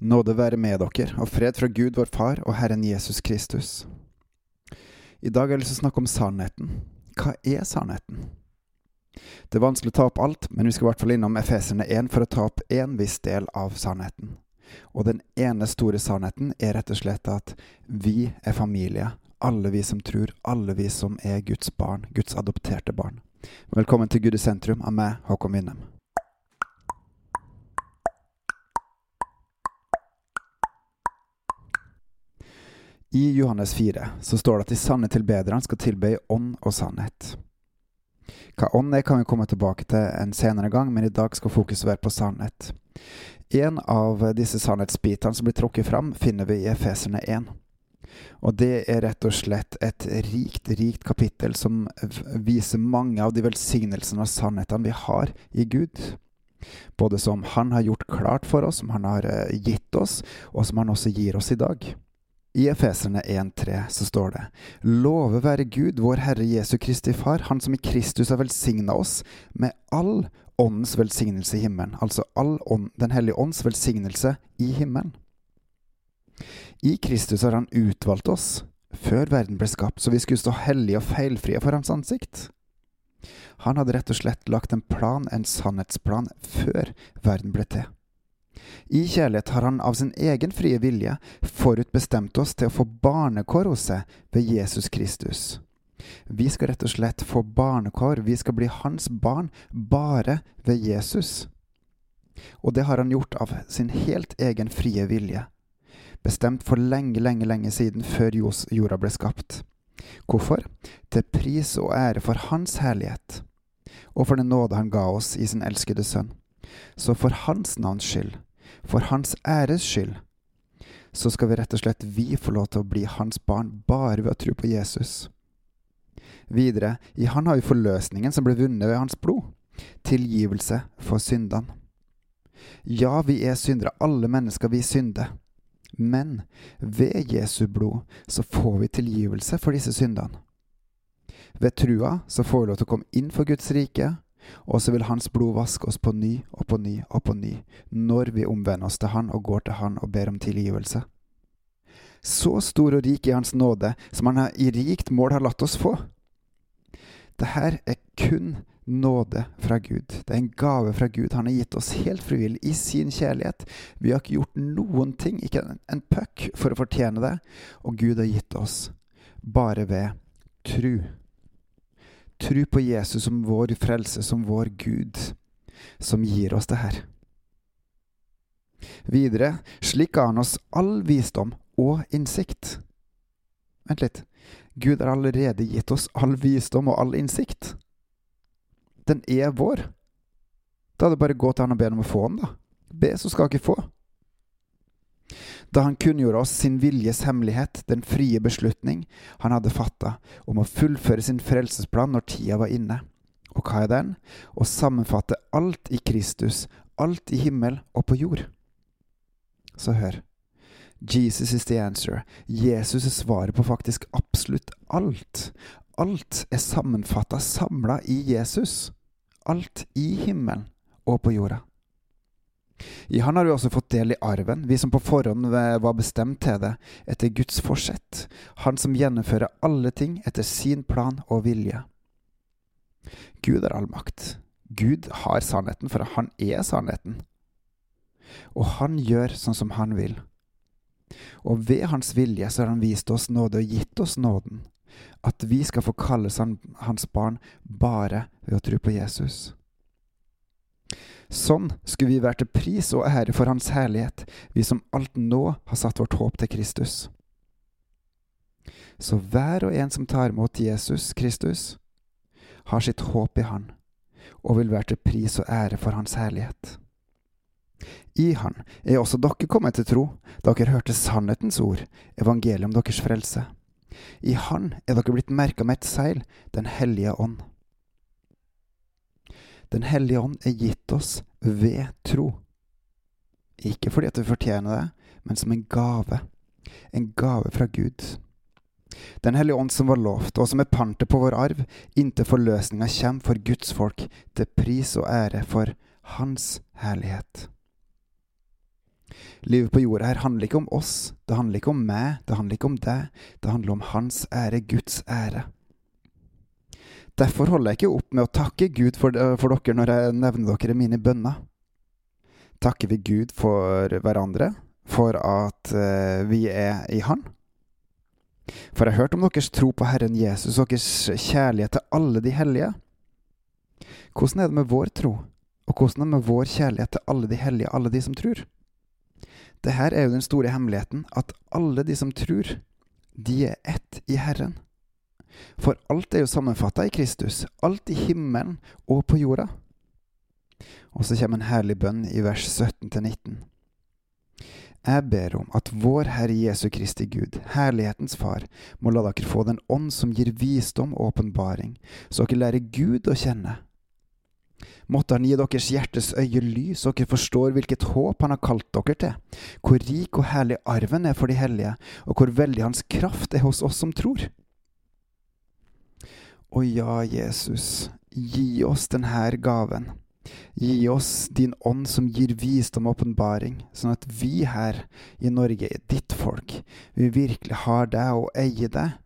Nåde være med dere, og fred fra Gud vår Far og Herren Jesus Kristus. I dag har jeg lyst til å snakke om sannheten. Hva er sannheten? Det er vanskelig å ta opp alt, men vi skal i hvert fall innom Efeserne 1 for å ta opp én viss del av sannheten. Og den ene store sannheten er rett og slett at vi er familie. Alle vi som tror, alle vi som er Guds barn, Guds adopterte barn. Velkommen til Gud i sentrum av meg, Håkon Winnem. I Johannes 4 så står det at de sanne tilbederne skal tilbe i ånd og sannhet. Hva ånd er, kan vi komme tilbake til en senere gang, men i dag skal fokuset være på sannhet. En av disse sannhetsbitene som blir trukket fram, finner vi i Efeserne 1. Og det er rett og slett et rikt, rikt kapittel som viser mange av de velsignelsene og sannhetene vi har i Gud. Både som Han har gjort klart for oss, som Han har eh, gitt oss, og som Han også gir oss i dag. I Efeserne 1,3 så står det Love være Gud, vår Herre Jesu Kristi Far, Han som i Kristus har velsigna oss med all åndens velsignelse i himmelen. Altså all ånd, Den hellige ånds velsignelse i himmelen. I Kristus har Han utvalgt oss før verden ble skapt, så vi skulle stå hellige og feilfrie for Hans ansikt. Han hadde rett og slett lagt en plan, en sannhetsplan, før verden ble til. I kjærlighet har han av sin egen frie vilje forutbestemt oss til å få barnekår hos seg ved Jesus Kristus. Vi skal rett og slett få barnekår, vi skal bli hans barn bare ved Jesus. Og det har han gjort av sin helt egen frie vilje, bestemt for lenge, lenge, lenge siden, før jorda ble skapt. Hvorfor? Til pris og ære for Hans herlighet, og for den nåde Han ga oss i sin elskede Sønn. Så for Hans navns skyld for hans æres skyld, så skal vi rett og slett vi få lov til å bli hans barn bare ved å tro på Jesus. Videre, i Han har vi forløsningen som ble vunnet ved Hans blod, tilgivelse for syndene. Ja, vi er syndere, alle mennesker vi synder, men ved Jesu blod så får vi tilgivelse for disse syndene. Ved trua så får vi lov til å komme inn for Guds rike, og så vil Hans blod vaske oss på ny og på ny og på ny, når vi omvender oss til Han og går til Han og ber om tilgivelse. Så stor og rik er Hans nåde, som Han i rikt mål har latt oss få. Dette er kun nåde fra Gud. Det er en gave fra Gud. Han har gitt oss helt frivillig i sin kjærlighet. Vi har ikke gjort noen ting, ikke en puck, for å fortjene det, og Gud har gitt oss bare ved tru. Tro på Jesus som vår frelse, som vår Gud, som gir oss det her. Videre, slik ga han oss all visdom og innsikt. Vent litt. Gud har allerede gitt oss all visdom og all innsikt. Den er vår. Da er det bare å gå til han og be om å få den, da. Be, så skal ikke få da han kunngjorde oss sin viljes hemmelighet, den frie beslutning han hadde fatta om å fullføre sin frelsesplan når tida var inne. Og hva er den? Å sammenfatte alt i Kristus, alt i himmel og på jord. Så hør. Jesus is the answer. Jesus er svaret på faktisk absolutt alt. Alt er sammenfatta, samla i Jesus. Alt i himmelen og på jorda. I Han har vi også fått del i arven, vi som på forhånd var bestemt til det, etter Guds forsett, Han som gjennomfører alle ting etter sin plan og vilje. Gud har all makt. Gud har sannheten, for han er sannheten. Og han gjør sånn som han vil. Og ved hans vilje så har han vist oss nåde og gitt oss nåden, at vi skal få kalles hans barn bare ved å tro på Jesus. Sånn skulle vi være til pris og ære for Hans herlighet, vi som alt nå har satt vårt håp til Kristus. Så hver og en som tar imot Jesus Kristus, har sitt håp i Han, og vil være til pris og ære for Hans herlighet. I Han er også dere kommet til tro, dere hørte sannhetens ord, evangeliet om deres frelse. I Han er dere blitt merka med et seil, Den hellige ånd. Den hellige ånd er gitt oss ved tro. Ikke fordi at vi fortjener det, men som en gave. En gave fra Gud. Den hellige ånd som var lovt, og som er pantet på vår arv, inntil forløsninga kommer for Guds folk, til pris og ære for Hans herlighet. Livet på jorda her handler ikke om oss, det handler ikke om meg, det handler ikke om deg, det handler om Hans ære, Guds ære. Derfor holder jeg ikke opp med å takke Gud for, for dere når jeg nevner dere mine bønner. Takker vi Gud for hverandre, for at uh, vi er i Han? For jeg har hørt om deres tro på Herren Jesus og deres kjærlighet til alle de hellige. Hvordan er det med vår tro, og hvordan er det med vår kjærlighet til alle de hellige, alle de som tror? Det her er jo den store hemmeligheten, at alle de som tror, de er ett i Herren. For alt er jo sammenfatta i Kristus, alt i himmelen og på jorda. Og så kommer en herlig bønn i vers 17-19. Jeg ber om at vår Herre Jesu Kristi Gud, herlighetens Far, må la dere få den ånd som gir visdom og åpenbaring, så dere lærer Gud å kjenne. Måtte Han gi deres hjertes øye lys, så dere forstår hvilket håp Han har kalt dere til, hvor rik og herlig arven er for de hellige, og hvor veldig Hans kraft er hos oss som tror. Å ja, Jesus, gi oss denne gaven Gi oss din ånd som gir visdom og åpenbaring, sånn at vi her i Norge, ditt folk, vi virkelig har deg og eier deg,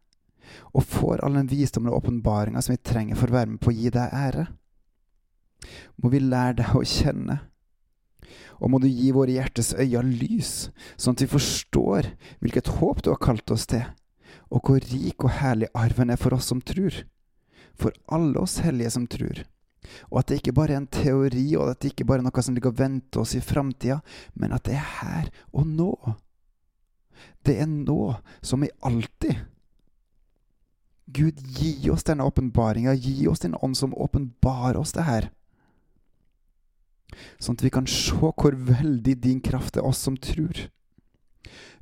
og får all den visdommen og åpenbaringa som vi trenger for å være med på å gi deg ære. Må vi lære deg å kjenne, og må du gi våre hjertes øyne lys, sånn at vi forstår hvilket håp du har kalt oss til, og hvor rik og herlig arven er for oss som tror, for alle oss hellige som tror og at det ikke bare er en teori, og at det ikke bare er noe som ligger og venter oss i framtida, men at det er her og nå. Det er nå som i alltid. Gud, gi oss denne åpenbaringa, gi oss din ånd som åpenbarer oss det her. Sånn at vi kan se hvor veldig din kraft er oss som tror.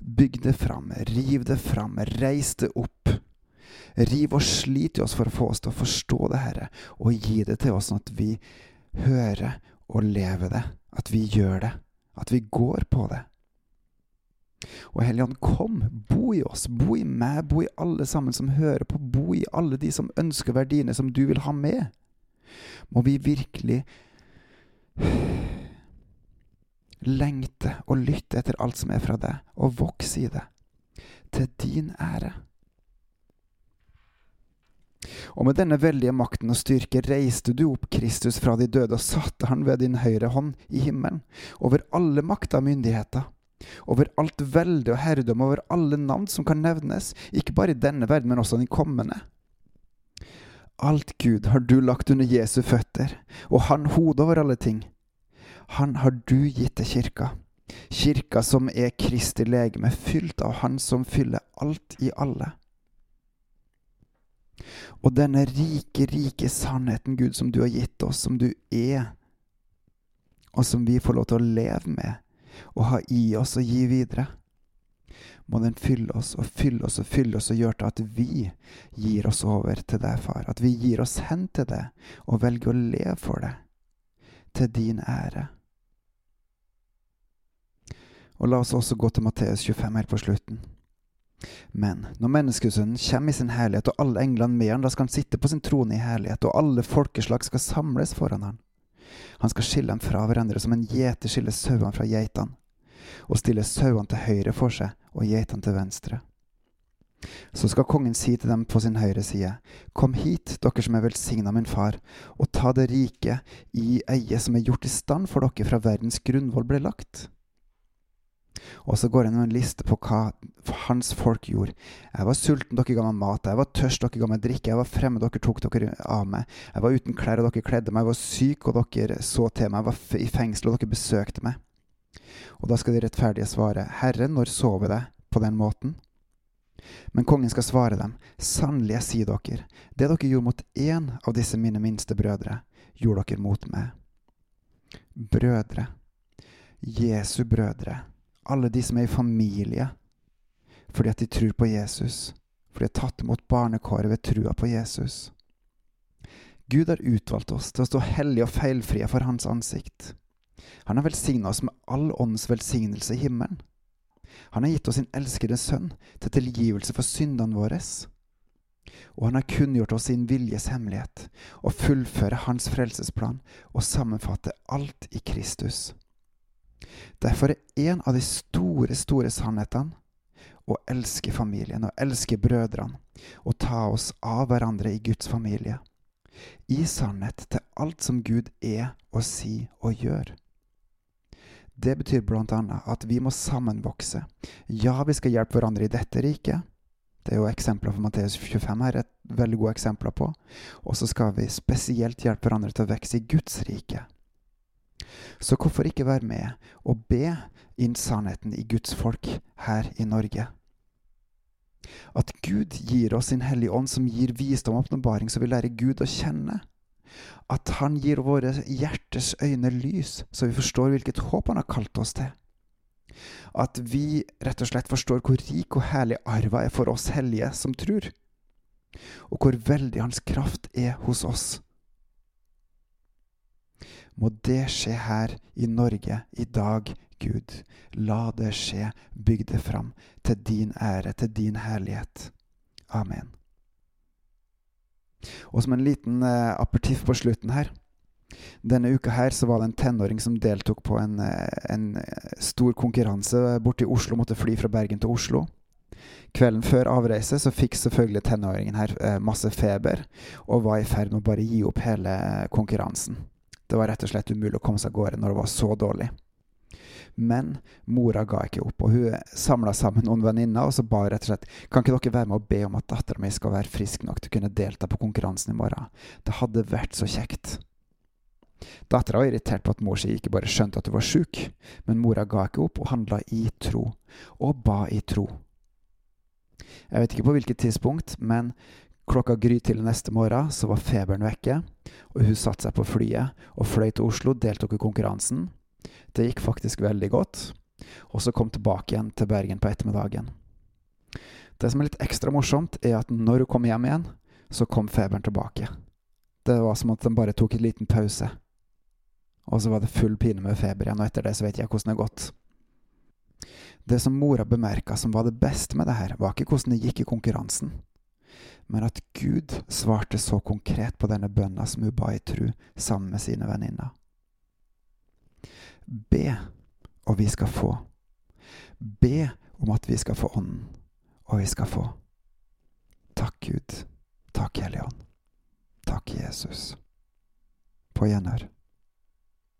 Bygg det fram, riv det fram, reis det opp. Riv og slit i oss for å få oss til å forstå det, Herre, og gi det til oss sånn at vi hører og lever det, at vi gjør det, at vi går på det. Og Helligånd, kom, bo i oss, bo i meg, bo i alle sammen som hører på, bo i alle de som ønsker verdiene som du vil ha med. Må vi virkelig lengte og lytte etter alt som er fra deg, og vokse i det, til din ære. Og med denne veldige makten og styrke reiste du opp Kristus fra de døde og satte han ved din høyre hånd i himmelen, over alle makter og myndigheter, over alt velde og herredom, over alle navn som kan nevnes, ikke bare i denne verden, men også den kommende. Alt Gud har du lagt under Jesu føtter, og han hodet over alle ting. Han har du gitt til kirka, kirka som er Kristi legeme, fylt av Han som fyller alt i alle. Og denne rike, rike sannheten, Gud, som du har gitt oss, som du er, og som vi får lov til å leve med og ha i oss og gi videre, må den fylle oss og fylle oss og fylle oss og gjøre til at vi gir oss over til deg, far. At vi gir oss hen til det og velger å leve for det, til din ære. Og la oss også gå til Matteus 25 helt på slutten. Men når menneskesønnen kommer i sin herlighet, og alle englene med han, da skal han sitte på sin trone i herlighet, og alle folkeslag skal samles foran han. Han skal skille dem fra hverandre som en gjeter skiller sauene fra geitene, og stille sauene til høyre for seg og geitene til venstre. Så skal kongen si til dem på sin høyre side, Kom hit, dere som er velsigna min far, og ta det riket i eie som er gjort i stand for dere fra verdens grunnvoll ble lagt. Og så går det en liste på hva hans folk gjorde. Jeg var sulten, dere ga meg mat. Jeg var tørst, dere ga meg drikke. Jeg var fremmed, dere tok dere av meg. Jeg var uten klær, og dere kledde meg. Jeg var syk, og dere så til meg. Jeg var i fengsel, og dere besøkte meg. Og da skal de rettferdige svare, Herre, når så vi deg på den måten? Men kongen skal svare dem, sannelig jeg sier dere, det dere gjorde mot én av disse mine minste brødre, gjorde dere mot meg. Brødre, Jesu brødre, alle de som er i familie fordi at de tror på Jesus, fordi de har tatt imot barnekåret ved trua på Jesus. Gud har utvalgt oss til å stå hellige og feilfrie for Hans ansikt. Han har velsigna oss med all åndens velsignelse i himmelen. Han har gitt oss sin elskede sønn til tilgivelse for syndene våre. Og han har kunngjort oss sin viljes hemmelighet, og fullføre hans frelsesplan og sammenfatte alt i Kristus. Derfor er en av de store, store sannhetene å elske familien og elske brødrene og ta oss av hverandre i Guds familie. I sannhet til alt som Gud er og sier og gjør. Det betyr blant annet at vi må sammenvokse. Ja, vi skal hjelpe hverandre i dette riket. Det er jo eksempler for Matteus 25 her, et veldig gode eksempler på. Og så skal vi spesielt hjelpe hverandre til å vokse i Guds rike. Så hvorfor ikke være med og be inn sannheten i Guds folk her i Norge? At Gud gir oss sin Hellige Ånd, som gir visdom og åpenbaring, så vi lærer Gud å kjenne. At Han gir våre hjertes øyne lys, så vi forstår hvilket håp Han har kalt oss til. At vi rett og slett forstår hvor rik og herlig arva er for oss hellige som tror, og hvor veldig Hans kraft er hos oss. Må det skje her i Norge i dag, Gud. La det skje. Bygg det fram til din ære, til din herlighet. Amen. Og som en liten eh, apertiff på slutten her Denne uka her så var det en tenåring som deltok på en, uh, en eh, stor konkurranse borte i Oslo. Måtte fly fra Bergen til Oslo. Kvelden før avreise så fikk selvfølgelig tenåringen her uh, masse feber og var i ferd med å bare gi opp hele konkurransen. Det var rett og slett umulig å komme seg av gårde når det var så dårlig. Men mora ga ikke opp, og hun samla sammen noen venninner og så ba rett og slett kan ikke dere være med og be om at dattera mi skal være frisk nok til å kunne delta på konkurransen i morgen. Det hadde vært så kjekt. Dattera var irritert på at mor si ikke bare skjønte at hun var sjuk, men mora ga ikke opp og handla i tro, og ba i tro. Jeg vet ikke på hvilket tidspunkt, men klokka grytidlig neste morgen så var feberen vekke, og hun satte seg på flyet og fløy til Oslo, deltok i konkurransen. Det gikk faktisk veldig godt, og så kom tilbake igjen til Bergen på ettermiddagen. Det som er litt ekstra morsomt, er at når hun kom hjem igjen, så kom feberen tilbake. Det var som at den bare tok en liten pause. Og så var det full pine med feber igjen, og etter det så vet jeg hvordan det har gått. Det som mora bemerka som var det beste med det her, var ikke hvordan det gikk i konkurransen men at Gud svarte så konkret på denne bønna som hun ba i tru sammen med sine venninner. Be, og vi skal få. Be om at vi skal få Ånden, og vi skal få. Takk, Gud. Takk, Hellige Ånd. Takk, Jesus. På gjenhør.